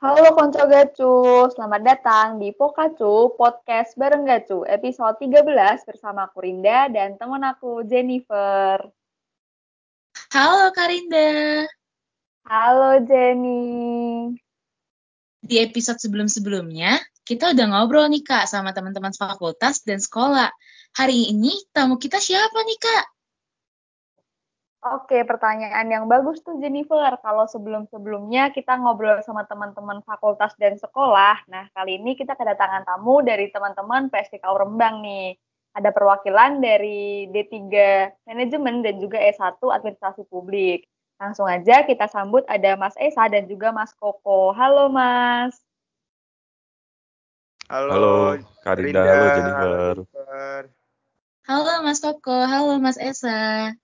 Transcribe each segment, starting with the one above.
Halo Konco Gacu, selamat datang di Pokacu Podcast bareng Gacu, episode 13 bersama aku Rinda dan teman aku Jennifer. Halo Karinda. Halo Jenny. Di episode sebelum-sebelumnya, kita udah ngobrol nih Kak sama teman-teman fakultas dan sekolah. Hari ini tamu kita siapa nih Kak? Oke, pertanyaan yang bagus tuh Jennifer. Kalau sebelum-sebelumnya kita ngobrol sama teman-teman fakultas dan sekolah, nah kali ini kita kedatangan tamu dari teman-teman PSDK Rembang nih. Ada perwakilan dari D3 Manajemen dan juga S1 Administrasi Publik. Langsung aja kita sambut ada Mas Esa dan juga Mas Koko. Halo Mas. Halo, halo Karinda, halo Jennifer. Halo Mas Koko, halo Mas Esa.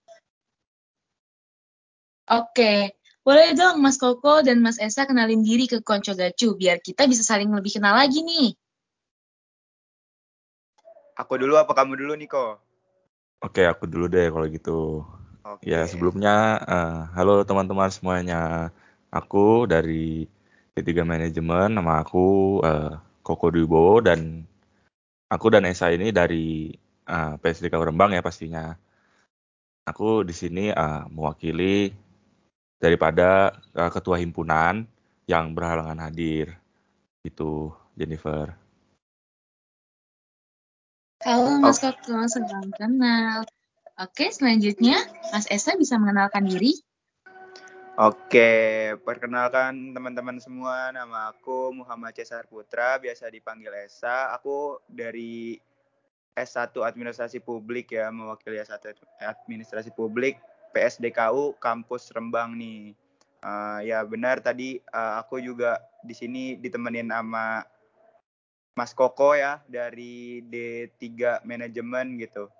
Oke, boleh dong Mas Koko dan Mas Esa kenalin diri ke Konco Gacu biar kita bisa saling lebih kenal lagi nih. Aku dulu apa kamu dulu Niko? Oke, aku dulu deh kalau gitu. Oke. Ya sebelumnya, uh, halo teman-teman semuanya. Aku dari Ketiga Manajemen, nama aku uh, Koko Dubo dan aku dan Esa ini dari uh, PSDK Rembang ya pastinya. Aku di sini uh, mewakili daripada uh, ketua himpunan yang berhalangan hadir. Itu Jennifer. Halo Mas oh. Koko, senang kenal. Oke, selanjutnya Mas Esa bisa mengenalkan diri. Oke, perkenalkan teman-teman semua, nama aku Muhammad Cesar Putra, biasa dipanggil Esa. Aku dari S1 Administrasi Publik ya, mewakili S1 Administrasi Publik PSDKU kampus Rembang nih. Uh, ya benar tadi uh, aku juga di sini ditemenin sama Mas Koko ya dari D3 manajemen gitu.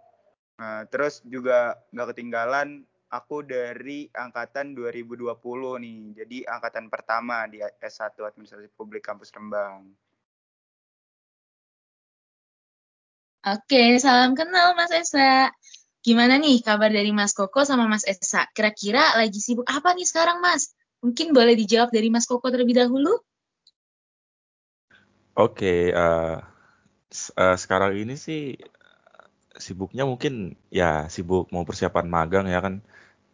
Uh, terus juga nggak ketinggalan aku dari angkatan 2020 nih. Jadi angkatan pertama di S1 Administrasi Publik Kampus Rembang. Oke, salam kenal Mas Esa. Gimana nih kabar dari Mas Koko sama Mas Esa? Kira-kira lagi sibuk apa nih sekarang Mas? Mungkin boleh dijawab dari Mas Koko terlebih dahulu? Oke, okay, uh, uh, eh, sekarang ini sih sibuknya mungkin ya sibuk mau persiapan magang ya kan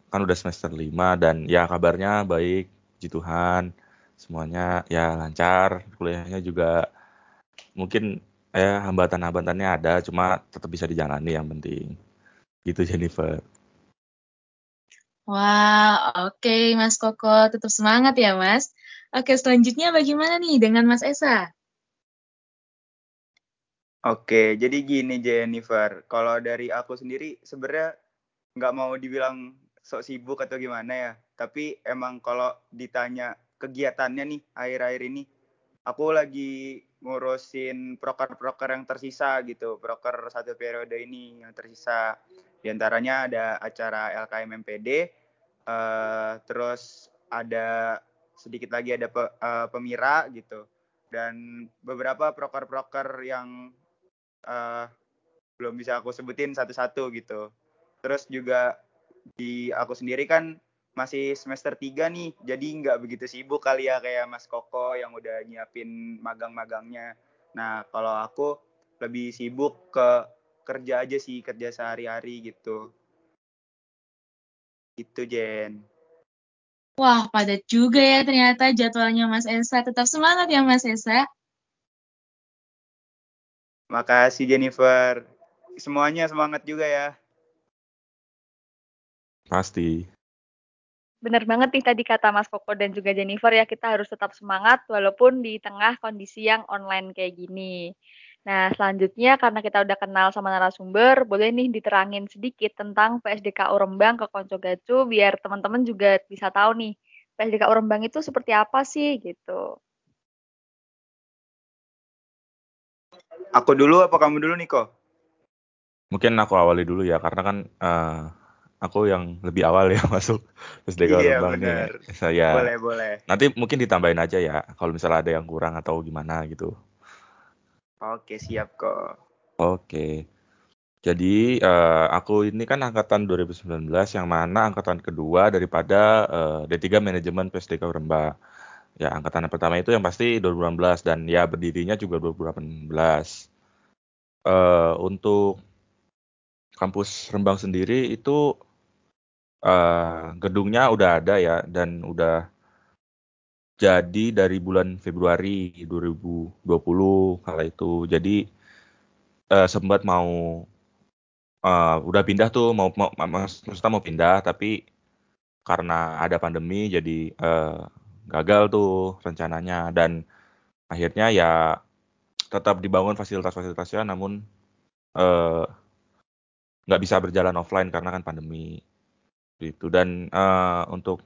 kan udah semester 5 dan ya kabarnya baik puji Tuhan semuanya ya lancar kuliahnya juga mungkin ya hambatan-hambatannya ada cuma tetap bisa dijalani yang penting gitu Jennifer. Wah, oke okay, Mas Koko, tetap semangat ya Mas. Oke, selanjutnya bagaimana nih dengan Mas Esa? Oke, jadi gini Jennifer, kalau dari aku sendiri sebenarnya nggak mau dibilang sok sibuk atau gimana ya, tapi emang kalau ditanya kegiatannya nih akhir-akhir ini, aku lagi ngurusin proker-proker yang tersisa gitu, proker satu periode ini yang tersisa. Di antaranya ada acara LKM MPD, uh, eh, terus ada sedikit lagi ada pe, uh, pemira gitu, dan beberapa proker-proker yang uh, belum bisa aku sebutin satu-satu gitu. Terus juga di aku sendiri kan masih semester 3 nih, jadi nggak begitu sibuk kali ya kayak Mas Koko yang udah nyiapin magang-magangnya. Nah, kalau aku lebih sibuk ke kerja aja sih kerja sehari-hari gitu itu Jen Wah, padat juga ya ternyata jadwalnya Mas Esa. Tetap semangat ya Mas Esa. Makasih Jennifer. Semuanya semangat juga ya. Pasti. Benar banget nih tadi kata Mas Koko dan juga Jennifer ya, kita harus tetap semangat walaupun di tengah kondisi yang online kayak gini. Nah, selanjutnya karena kita udah kenal sama narasumber, boleh nih diterangin sedikit tentang PSDK Rembang ke Konco Gacu biar teman-teman juga bisa tahu nih PSDK Rembang itu seperti apa sih gitu. Aku dulu apa kamu dulu Niko? Mungkin aku awali dulu ya karena kan uh, aku yang lebih awal ya masuk PSDK iya, Rembang bener. nih. Saya. Boleh, boleh. Nanti mungkin ditambahin aja ya kalau misalnya ada yang kurang atau gimana gitu. Oke, siap kok. Oke. Jadi uh, aku ini kan angkatan 2019 yang mana angkatan kedua daripada uh, D3 Manajemen PSDK Rembang. ya angkatan pertama itu yang pasti 2016 dan ya berdirinya juga 2018. Uh, untuk kampus Rembang sendiri itu uh, gedungnya udah ada ya dan udah jadi dari bulan Februari 2020 kala itu. Jadi uh, sempat mau uh, udah pindah tuh mau, mau maksudnya mau pindah tapi karena ada pandemi jadi uh, gagal tuh rencananya dan akhirnya ya tetap dibangun fasilitas-fasilitasnya namun uh, nggak bisa berjalan offline karena kan pandemi gitu dan uh, untuk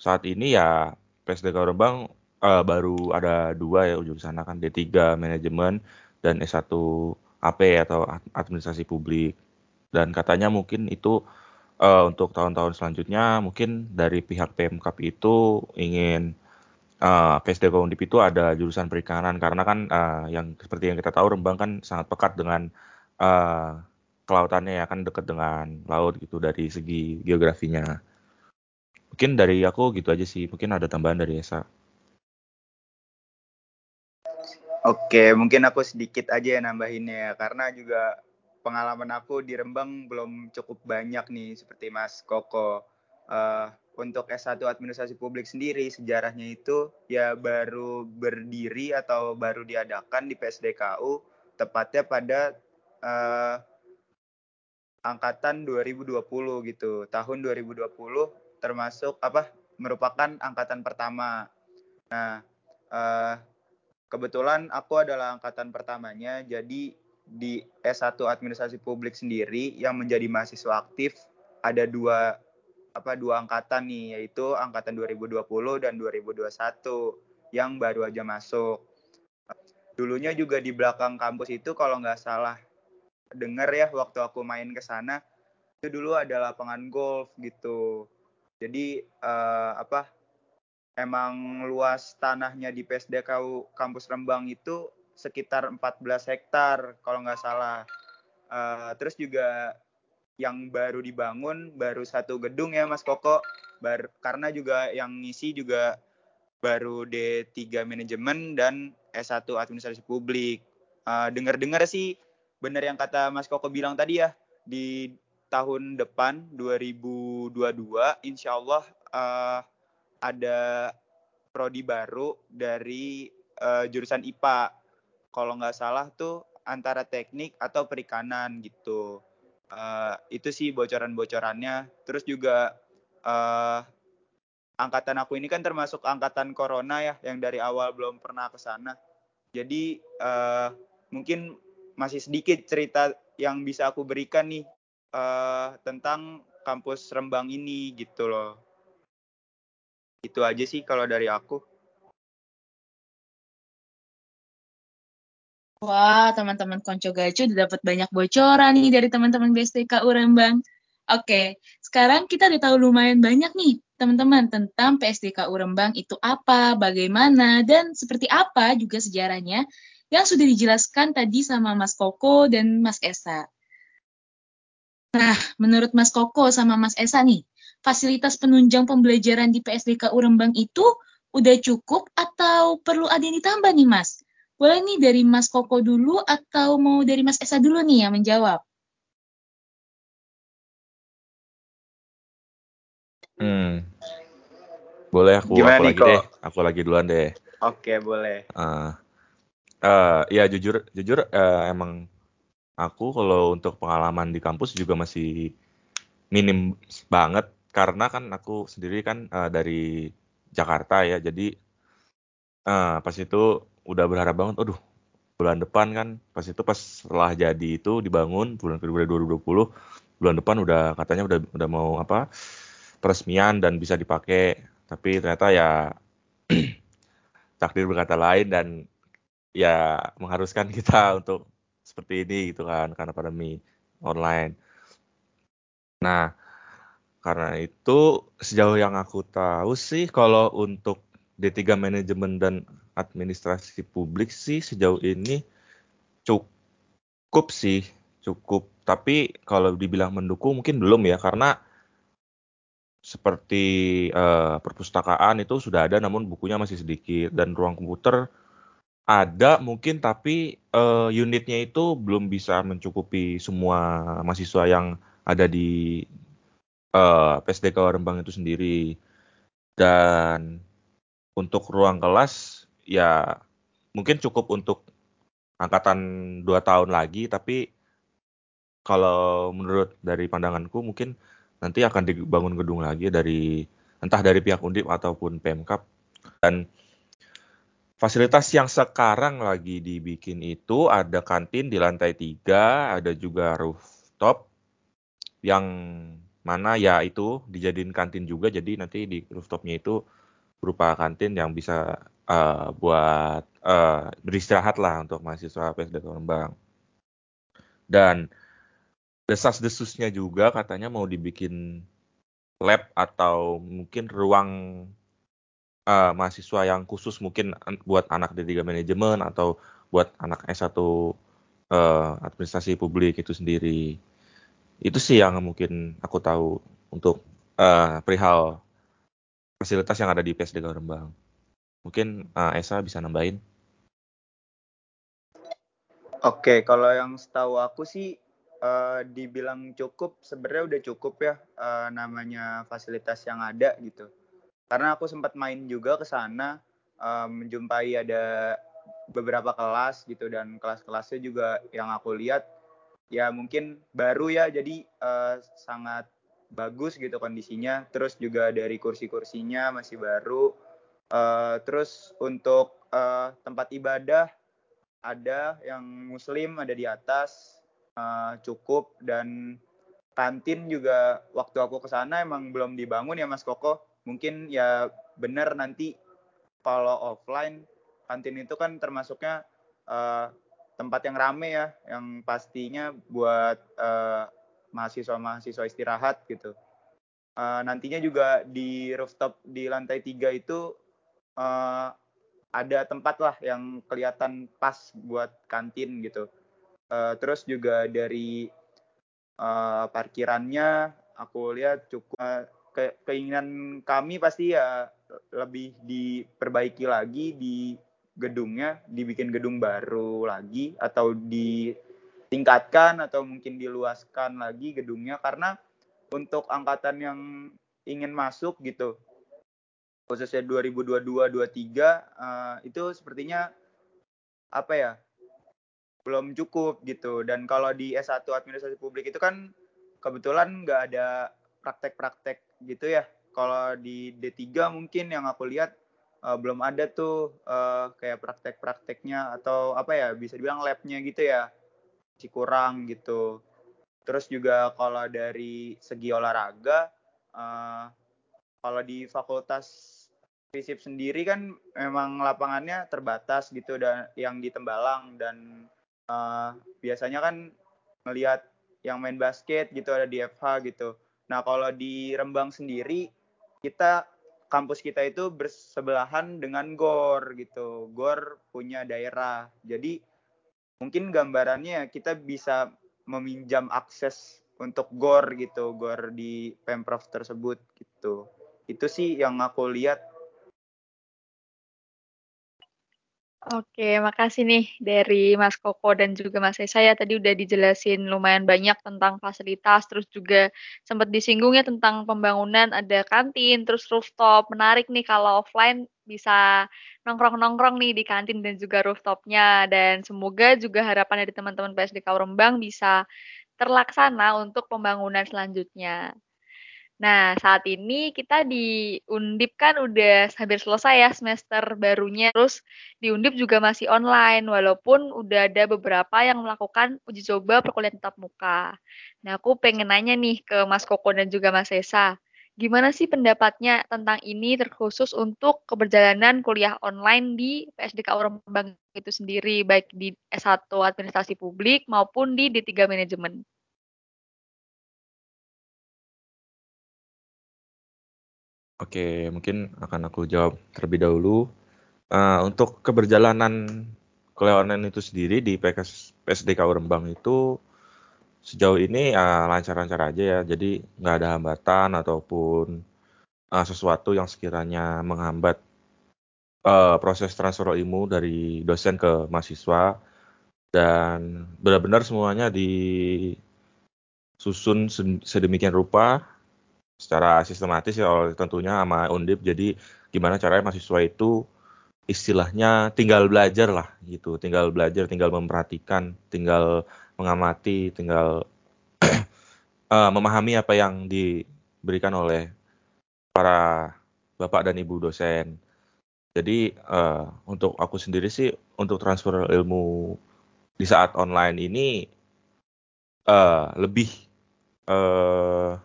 saat ini ya PSDK Rembang uh, baru ada dua ya jurusan kan D3 manajemen dan S1 AP atau administrasi publik. Dan katanya mungkin itu uh, untuk tahun-tahun selanjutnya mungkin dari pihak PMKP itu ingin uh, PSDK Undip itu ada jurusan perikanan. Karena kan uh, yang seperti yang kita tahu Rembang kan sangat pekat dengan uh, kelautannya ya kan dekat dengan laut gitu dari segi geografinya. Mungkin dari aku gitu aja sih. Mungkin ada tambahan dari Esa. Oke, mungkin aku sedikit aja ya nambahinnya ya, karena juga pengalaman aku di Rembang belum cukup banyak nih, seperti Mas Koko. Uh, untuk S1 Administrasi Publik sendiri, sejarahnya itu ya baru berdiri atau baru diadakan di PSDKU, tepatnya pada uh, angkatan 2020 gitu. Tahun 2020 termasuk apa merupakan angkatan pertama. Nah, uh, kebetulan aku adalah angkatan pertamanya, jadi di S1 Administrasi Publik sendiri yang menjadi mahasiswa aktif ada dua apa dua angkatan nih, yaitu angkatan 2020 dan 2021 yang baru aja masuk. Dulunya juga di belakang kampus itu kalau nggak salah dengar ya waktu aku main ke sana itu dulu ada lapangan golf gitu. Jadi uh, apa emang luas tanahnya di PSDK kampus Rembang itu sekitar 14 hektar kalau nggak salah. Uh, terus juga yang baru dibangun baru satu gedung ya Mas Koko. Bar karena juga yang ngisi juga baru D3 manajemen dan S1 administrasi publik. Uh, Dengar-dengar sih benar yang kata Mas Koko bilang tadi ya di tahun depan 2022 insya Allah uh, ada prodi baru dari uh, jurusan IPA kalau nggak salah tuh antara teknik atau perikanan gitu. Uh, itu sih bocoran-bocorannya. Terus juga uh, angkatan aku ini kan termasuk angkatan corona ya yang dari awal belum pernah ke sana. Jadi uh, mungkin masih sedikit cerita yang bisa aku berikan nih uh, tentang kampus Rembang ini gitu loh. Itu aja sih kalau dari aku. Wah, teman-teman Konco Gacu udah dapat banyak bocoran nih dari teman-teman BSTKU Rembang. Oke, sekarang kita udah tahu lumayan banyak nih, teman-teman, tentang PSDKU Rembang itu apa, bagaimana, dan seperti apa juga sejarahnya yang sudah dijelaskan tadi sama Mas Koko dan Mas Esa. Nah, menurut Mas Koko sama Mas Esa nih, fasilitas penunjang pembelajaran di PSDK Urembang itu udah cukup atau perlu ada yang ditambah nih Mas? Boleh nih dari Mas Koko dulu atau mau dari Mas Esa dulu nih yang menjawab? Hmm, boleh aku, Gimana aku lagi kok? deh, aku lagi duluan deh. Oke, boleh. Uh, uh, ya jujur jujur uh, emang aku kalau untuk pengalaman di kampus juga masih minim banget. Karena kan aku sendiri kan uh, dari Jakarta ya jadi uh, pas itu udah berharap banget aduh bulan depan kan. Pas itu pas setelah jadi itu dibangun bulan Februari 2020 bulan depan udah katanya udah udah mau apa peresmian dan bisa dipakai. Tapi ternyata ya takdir berkata lain dan ya mengharuskan kita untuk seperti ini gitu kan karena pandemi online. Nah, karena itu sejauh yang aku tahu sih kalau untuk D3 manajemen dan administrasi publik sih sejauh ini cukup sih, cukup. Tapi kalau dibilang mendukung mungkin belum ya karena seperti uh, perpustakaan itu sudah ada namun bukunya masih sedikit dan ruang komputer ada mungkin tapi uh, unitnya itu belum bisa mencukupi semua mahasiswa yang ada di uh, PSDK Rembang itu sendiri. Dan untuk ruang kelas ya mungkin cukup untuk angkatan dua tahun lagi tapi kalau menurut dari pandanganku mungkin nanti akan dibangun gedung lagi dari entah dari pihak Undip ataupun Pemkap. Dan fasilitas yang sekarang lagi dibikin itu ada kantin di lantai tiga, ada juga rooftop yang mana ya itu dijadiin kantin juga jadi nanti di rooftopnya itu berupa kantin yang bisa uh, buat uh, beristirahat lah untuk mahasiswa PSD Lembang. Dan desas-desusnya juga katanya mau dibikin lab atau mungkin ruang uh, mahasiswa yang khusus mungkin buat anak D3 manajemen atau buat anak S1 uh, eh, administrasi publik itu sendiri. Itu sih yang mungkin aku tahu untuk uh, perihal fasilitas yang ada di PSD Rembang. Mungkin uh, Esa bisa nambahin. Oke, kalau yang setahu aku sih uh, dibilang cukup sebenarnya udah cukup ya uh, namanya fasilitas yang ada gitu karena aku sempat main juga ke sana um, menjumpai ada beberapa kelas gitu dan kelas-kelasnya juga yang aku lihat ya mungkin baru ya jadi uh, sangat bagus gitu kondisinya. Terus juga dari kursi-kursinya masih baru. Uh, terus untuk uh, tempat ibadah ada yang muslim ada di atas uh, cukup. Dan kantin juga waktu aku ke sana emang belum dibangun ya Mas Koko. Mungkin ya bener nanti kalau offline kantin itu kan termasuknya uh, tempat yang rame ya, yang pastinya buat uh, mahasiswa-mahasiswa istirahat gitu. Uh, nantinya juga di rooftop di lantai tiga itu uh, ada tempat lah yang kelihatan pas buat kantin gitu uh, terus juga dari uh, parkirannya aku lihat cukup ke keinginan kami pasti ya lebih diperbaiki lagi di gedungnya dibikin gedung baru lagi atau ditingkatkan atau mungkin diluaskan lagi gedungnya karena untuk angkatan yang ingin masuk gitu khususnya 2022 23 uh, itu sepertinya apa ya belum cukup gitu. Dan kalau di S1 administrasi publik itu kan kebetulan nggak ada praktek-praktek gitu ya. Kalau di D3 mungkin yang aku lihat uh, belum ada tuh uh, kayak praktek-prakteknya atau apa ya bisa dibilang labnya gitu ya. Masih kurang gitu. Terus juga kalau dari segi olahraga uh, kalau di fakultas FISIP sendiri kan memang lapangannya terbatas gitu dan yang di Tembalang dan uh, biasanya kan melihat yang main basket gitu ada di FH gitu. Nah kalau di Rembang sendiri kita kampus kita itu bersebelahan dengan GOR gitu. GOR punya daerah. Jadi mungkin gambarannya kita bisa meminjam akses untuk GOR gitu, GOR di Pemprov tersebut gitu. Itu sih yang aku lihat Oke, makasih nih dari Mas Koko dan juga Mas Esa ya tadi udah dijelasin lumayan banyak tentang fasilitas, terus juga sempat disinggung ya tentang pembangunan ada kantin, terus rooftop. Menarik nih kalau offline bisa nongkrong-nongkrong nih di kantin dan juga rooftopnya. Dan semoga juga harapan dari teman-teman PSDK Rembang bisa terlaksana untuk pembangunan selanjutnya. Nah, saat ini kita di Undip kan udah hampir selesai ya semester barunya. Terus di Undip juga masih online, walaupun udah ada beberapa yang melakukan uji coba perkuliahan tatap muka. Nah, aku pengen nanya nih ke Mas Koko dan juga Mas Esa. Gimana sih pendapatnya tentang ini terkhusus untuk keberjalanan kuliah online di PSDK Rembang itu sendiri, baik di S1 Administrasi Publik maupun di D3 Manajemen? Oke, mungkin akan aku jawab terlebih dahulu. Uh, untuk keberjalanan online itu sendiri di PKS, PSDK Rembang itu sejauh ini uh, lancar-lancar aja ya. Jadi nggak ada hambatan ataupun uh, sesuatu yang sekiranya menghambat uh, proses transfer ilmu dari dosen ke mahasiswa dan benar-benar semuanya disusun sedemikian rupa secara sistematis ya tentunya sama Undip. Jadi gimana caranya mahasiswa itu istilahnya tinggal belajar lah gitu. Tinggal belajar tinggal memperhatikan tinggal mengamati tinggal uh, memahami apa yang diberikan oleh para bapak dan ibu dosen. Jadi uh, untuk aku sendiri sih untuk transfer ilmu di saat online ini uh, lebih uh,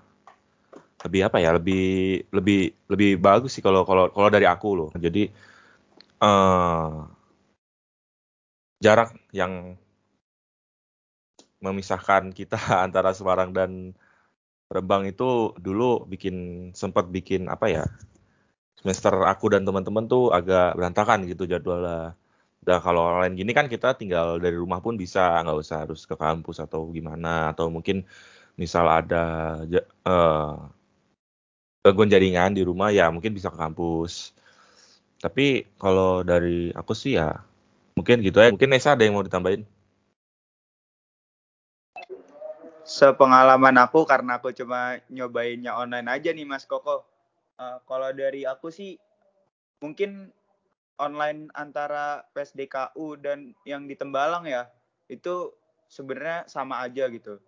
lebih apa ya lebih lebih lebih bagus sih kalau kalau kalau dari aku loh jadi uh, jarak yang memisahkan kita antara Semarang dan Rembang itu dulu bikin sempat bikin apa ya semester aku dan teman-teman tuh agak berantakan gitu jadwalnya. Dan kalau online gini kan kita tinggal dari rumah pun bisa nggak usah harus ke kampus atau gimana atau mungkin misal ada uh, gangguan jaringan di rumah ya mungkin bisa ke kampus. Tapi kalau dari aku sih ya mungkin gitu ya. Mungkin Nesa ada yang mau ditambahin? Sepengalaman aku karena aku cuma nyobainnya online aja nih Mas Koko. Uh, kalau dari aku sih mungkin online antara PSDKU dan yang di Tembalang ya itu sebenarnya sama aja gitu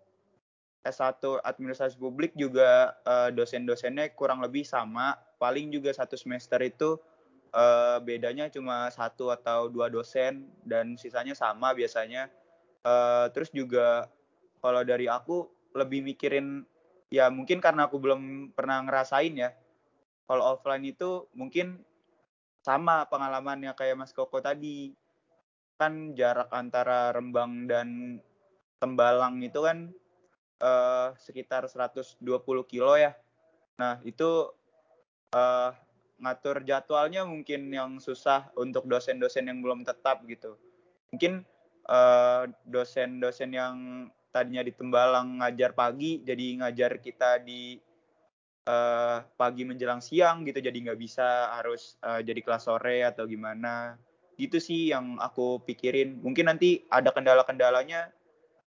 S1 administrasi publik juga uh, dosen-dosennya kurang lebih sama. Paling juga satu semester itu uh, bedanya cuma satu atau dua dosen dan sisanya sama biasanya. Uh, terus juga kalau dari aku lebih mikirin ya mungkin karena aku belum pernah ngerasain ya. Kalau offline itu mungkin sama pengalamannya kayak Mas Koko tadi. Kan jarak antara Rembang dan Tembalang itu kan uh, sekitar 120 kilo ya. Nah, itu uh, ngatur jadwalnya mungkin yang susah untuk dosen-dosen yang belum tetap gitu. Mungkin eh, dosen-dosen yang tadinya di Tembalang ngajar pagi, jadi ngajar kita di uh, pagi menjelang siang gitu, jadi nggak bisa harus uh, jadi kelas sore atau gimana. Gitu sih yang aku pikirin. Mungkin nanti ada kendala-kendalanya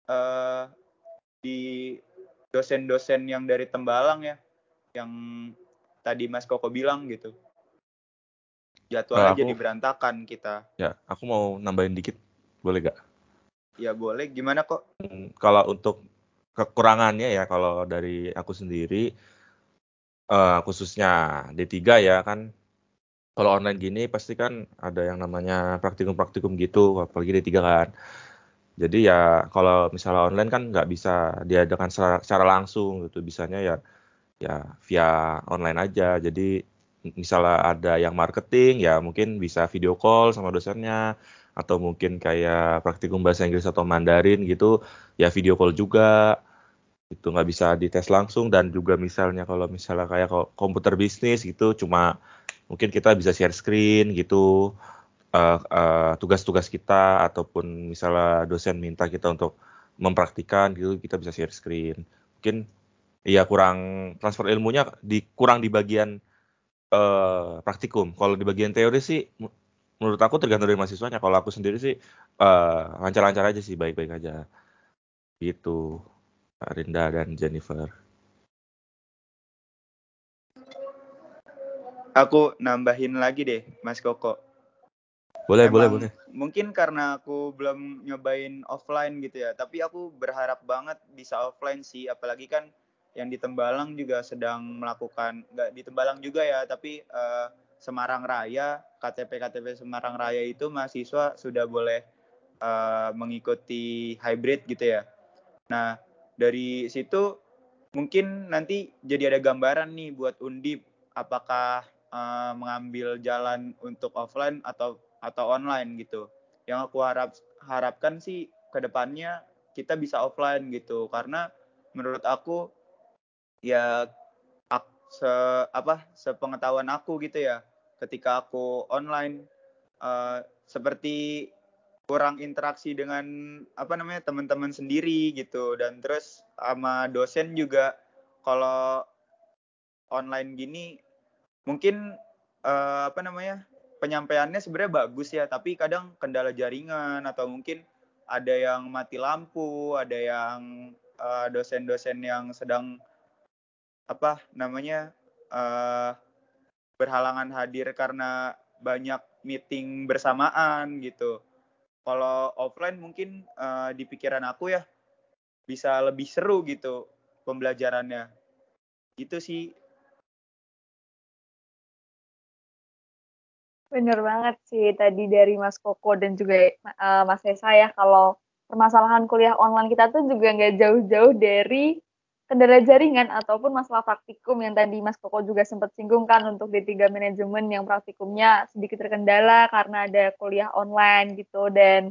uh, di dosen-dosen yang dari Tembalang ya, yang tadi Mas Koko bilang gitu. Jadwalnya nah, jadi berantakan kita. Ya, aku mau nambahin dikit, boleh gak? Ya boleh, gimana kok? Hmm, kalau untuk kekurangannya ya, kalau dari aku sendiri, uh, khususnya D3 ya kan, kalau online gini pasti kan ada yang namanya praktikum-praktikum gitu, apalagi D3 kan. Jadi ya kalau misalnya online kan nggak bisa diadakan secara, secara langsung gitu, bisanya ya ya via online aja. Jadi misalnya ada yang marketing ya mungkin bisa video call sama dosennya. Atau mungkin kayak praktikum bahasa Inggris atau Mandarin gitu ya video call juga. Itu nggak bisa dites langsung. Dan juga misalnya kalau misalnya kayak komputer bisnis gitu cuma mungkin kita bisa share screen gitu uh, uh, tugas-tugas kita ataupun misalnya dosen minta kita untuk mempraktikan gitu kita bisa share screen. Mungkin ya kurang transfer ilmunya di kurang di bagian uh, praktikum. Kalau di bagian teori sih menurut aku tergantung dari mahasiswanya. Kalau aku sendiri sih uh, lancar-lancar aja sih baik-baik aja. Gitu Rinda dan Jennifer. Aku nambahin lagi deh Mas Koko boleh, boleh, boleh. Mungkin karena aku belum nyobain offline gitu ya, tapi aku berharap banget bisa offline sih, apalagi kan yang di Tembalang juga sedang melakukan, nggak di Tembalang juga ya, tapi uh, Semarang Raya, KTP KTP Semarang Raya itu mahasiswa sudah boleh uh, mengikuti hybrid gitu ya. Nah dari situ mungkin nanti jadi ada gambaran nih buat Undip, apakah uh, mengambil jalan untuk offline atau atau online gitu. Yang aku harap harapkan sih ke depannya kita bisa offline gitu karena menurut aku ya ak, se apa sepengetahuan aku gitu ya ketika aku online uh, seperti kurang interaksi dengan apa namanya teman-teman sendiri gitu dan terus sama dosen juga kalau online gini mungkin uh, apa namanya penyampaiannya sebenarnya bagus ya tapi kadang kendala jaringan atau mungkin ada yang mati lampu ada yang uh, dosen-dosen yang sedang apa namanya uh, berhalangan hadir karena banyak meeting bersamaan gitu. Kalau offline mungkin uh, di pikiran aku ya bisa lebih seru gitu pembelajarannya. Gitu sih Bener banget sih tadi dari Mas Koko dan juga uh, Mas Esa ya kalau permasalahan kuliah online kita tuh juga nggak jauh-jauh dari kendala jaringan ataupun masalah praktikum yang tadi Mas Koko juga sempat singgungkan untuk D3 manajemen yang praktikumnya sedikit terkendala karena ada kuliah online gitu dan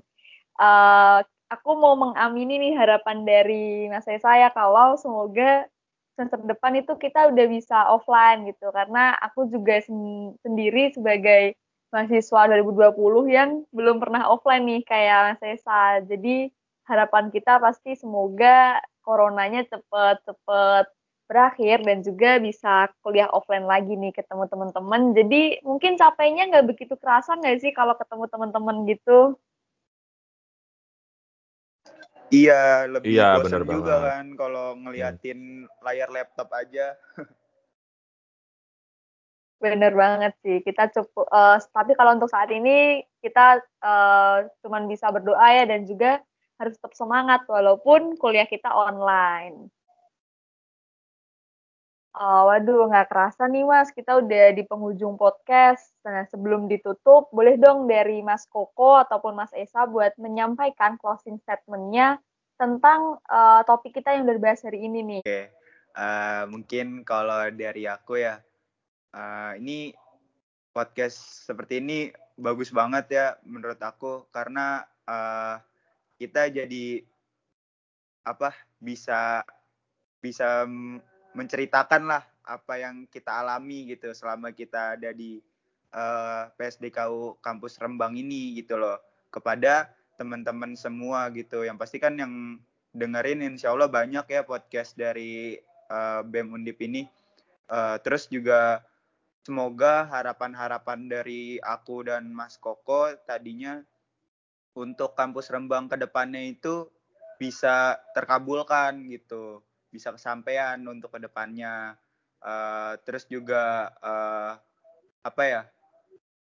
uh, aku mau mengamini nih harapan dari Mas Esa ya kalau semoga semester depan itu kita udah bisa offline gitu. Karena aku juga sen sendiri sebagai mahasiswa 2020 yang belum pernah offline nih kayak Mas Esa. Jadi harapan kita pasti semoga coronanya cepet-cepet berakhir dan juga bisa kuliah offline lagi nih ketemu teman-teman. Jadi mungkin capeknya nggak begitu kerasa nggak sih kalau ketemu teman-teman gitu? Iya, lebih iya, bosan juga banget. kan kalau ngeliatin hmm. layar laptop aja. Bener banget sih. Kita cukup, uh, tapi kalau untuk saat ini kita uh, cuman bisa berdoa ya dan juga harus tetap semangat walaupun kuliah kita online. Uh, waduh, nggak kerasa nih Mas, kita udah di penghujung podcast. Nah, sebelum ditutup, boleh dong dari Mas Koko ataupun Mas Esa buat menyampaikan closing statement-nya tentang uh, topik kita yang udah dibahas hari ini nih. Oke, okay. uh, mungkin kalau dari aku ya, uh, ini podcast seperti ini bagus banget ya menurut aku karena uh, kita jadi apa bisa bisa menceritakan lah apa yang kita alami gitu selama kita ada di uh, PSDKU kampus Rembang ini gitu loh. Kepada teman-teman semua gitu. Yang pasti kan yang dengerin insya Allah banyak ya podcast dari uh, BEM Undip ini. Uh, terus juga semoga harapan-harapan dari aku dan Mas Koko tadinya untuk kampus Rembang ke depannya itu bisa terkabulkan gitu, bisa kesampaian untuk ke depannya. Uh, terus juga uh, apa ya?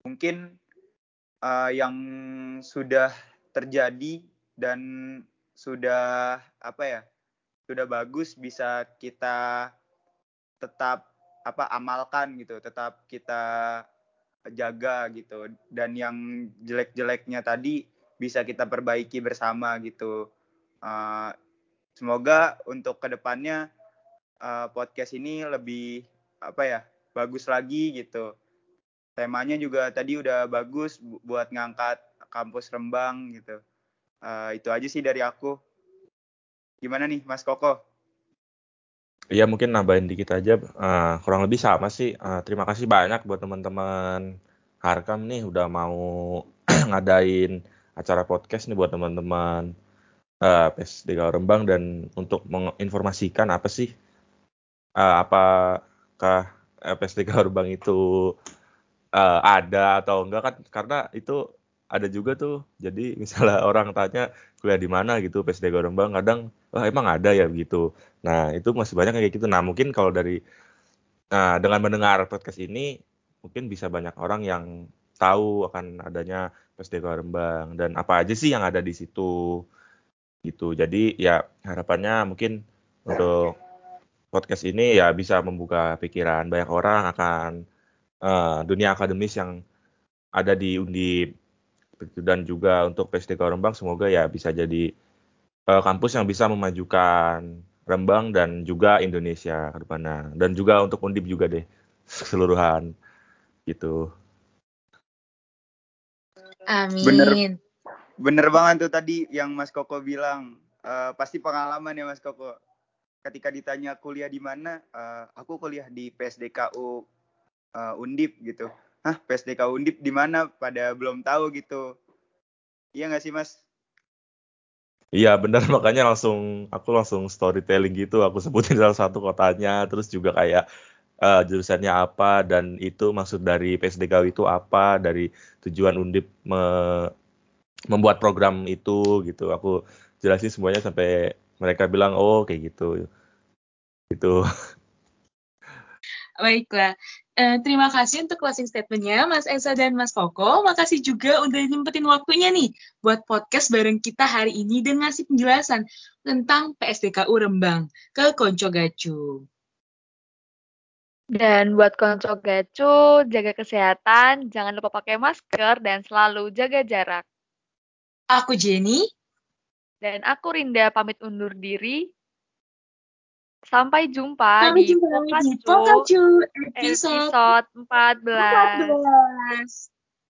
Mungkin uh, yang sudah terjadi dan sudah apa ya? Sudah bagus bisa kita tetap apa amalkan gitu tetap kita jaga gitu. Dan yang jelek-jeleknya tadi bisa kita perbaiki bersama gitu. Uh, semoga untuk ke depannya uh, podcast ini lebih apa ya bagus lagi gitu. Temanya juga tadi udah bagus buat ngangkat kampus Rembang gitu. Uh, itu aja sih dari aku. Gimana nih Mas Koko Iya mungkin nambahin dikit aja, uh, kurang lebih sama sih. Uh, terima kasih banyak buat teman-teman Harkam nih udah mau ngadain acara podcast nih buat teman-teman uh, PSDK Rembang dan untuk menginformasikan apa sih uh, apakah PSDK Rembang itu uh, ada atau enggak kan? Karena itu ada juga tuh. Jadi misalnya orang tanya kuliah di mana? gitu PSDK Rembang kadang oh emang ada ya gitu nah itu masih banyak kayak gitu. Nah mungkin kalau dari nah dengan mendengar podcast ini mungkin bisa banyak orang yang tahu akan adanya PSDK Rembang dan apa aja sih yang ada di situ gitu. Jadi ya harapannya mungkin untuk podcast ini ya bisa membuka pikiran banyak orang akan uh, dunia akademis yang ada di Undip. Dan juga untuk PSDK Rembang semoga ya bisa jadi uh, kampus yang bisa memajukan Rembang dan juga Indonesia ke depannya dan juga untuk Undip juga deh keseluruhan gitu. Amin. Bener, bener banget tuh tadi yang Mas Koko bilang. Uh, pasti pengalaman ya Mas Koko. Ketika ditanya kuliah di mana, uh, aku kuliah di PSDKU uh, Undip gitu hah PSDK Undip di mana pada belum tahu gitu iya nggak sih mas Iya benar. Makanya langsung aku langsung storytelling gitu. Aku sebutin salah satu kotanya terus juga kayak uh, jurusannya apa dan itu maksud dari PSDKW itu apa dari tujuan Undip me membuat program itu gitu. Aku jelasin semuanya sampai mereka bilang oh kayak gitu. Gitu. Baiklah uh, terima kasih untuk closing statementnya Mas Esa dan Mas Koko makasih juga udah nyempetin waktunya nih buat podcast bareng kita hari ini dan ngasih penjelasan tentang PSDKU Rembang ke Konco Gacu. Dan buat konco gacu, jaga kesehatan, jangan lupa pakai masker, dan selalu jaga jarak. Aku Jenny. Dan aku Rinda pamit undur diri. Sampai jumpa Sampai di jumpa Pokacu, episode, episode 14. 14.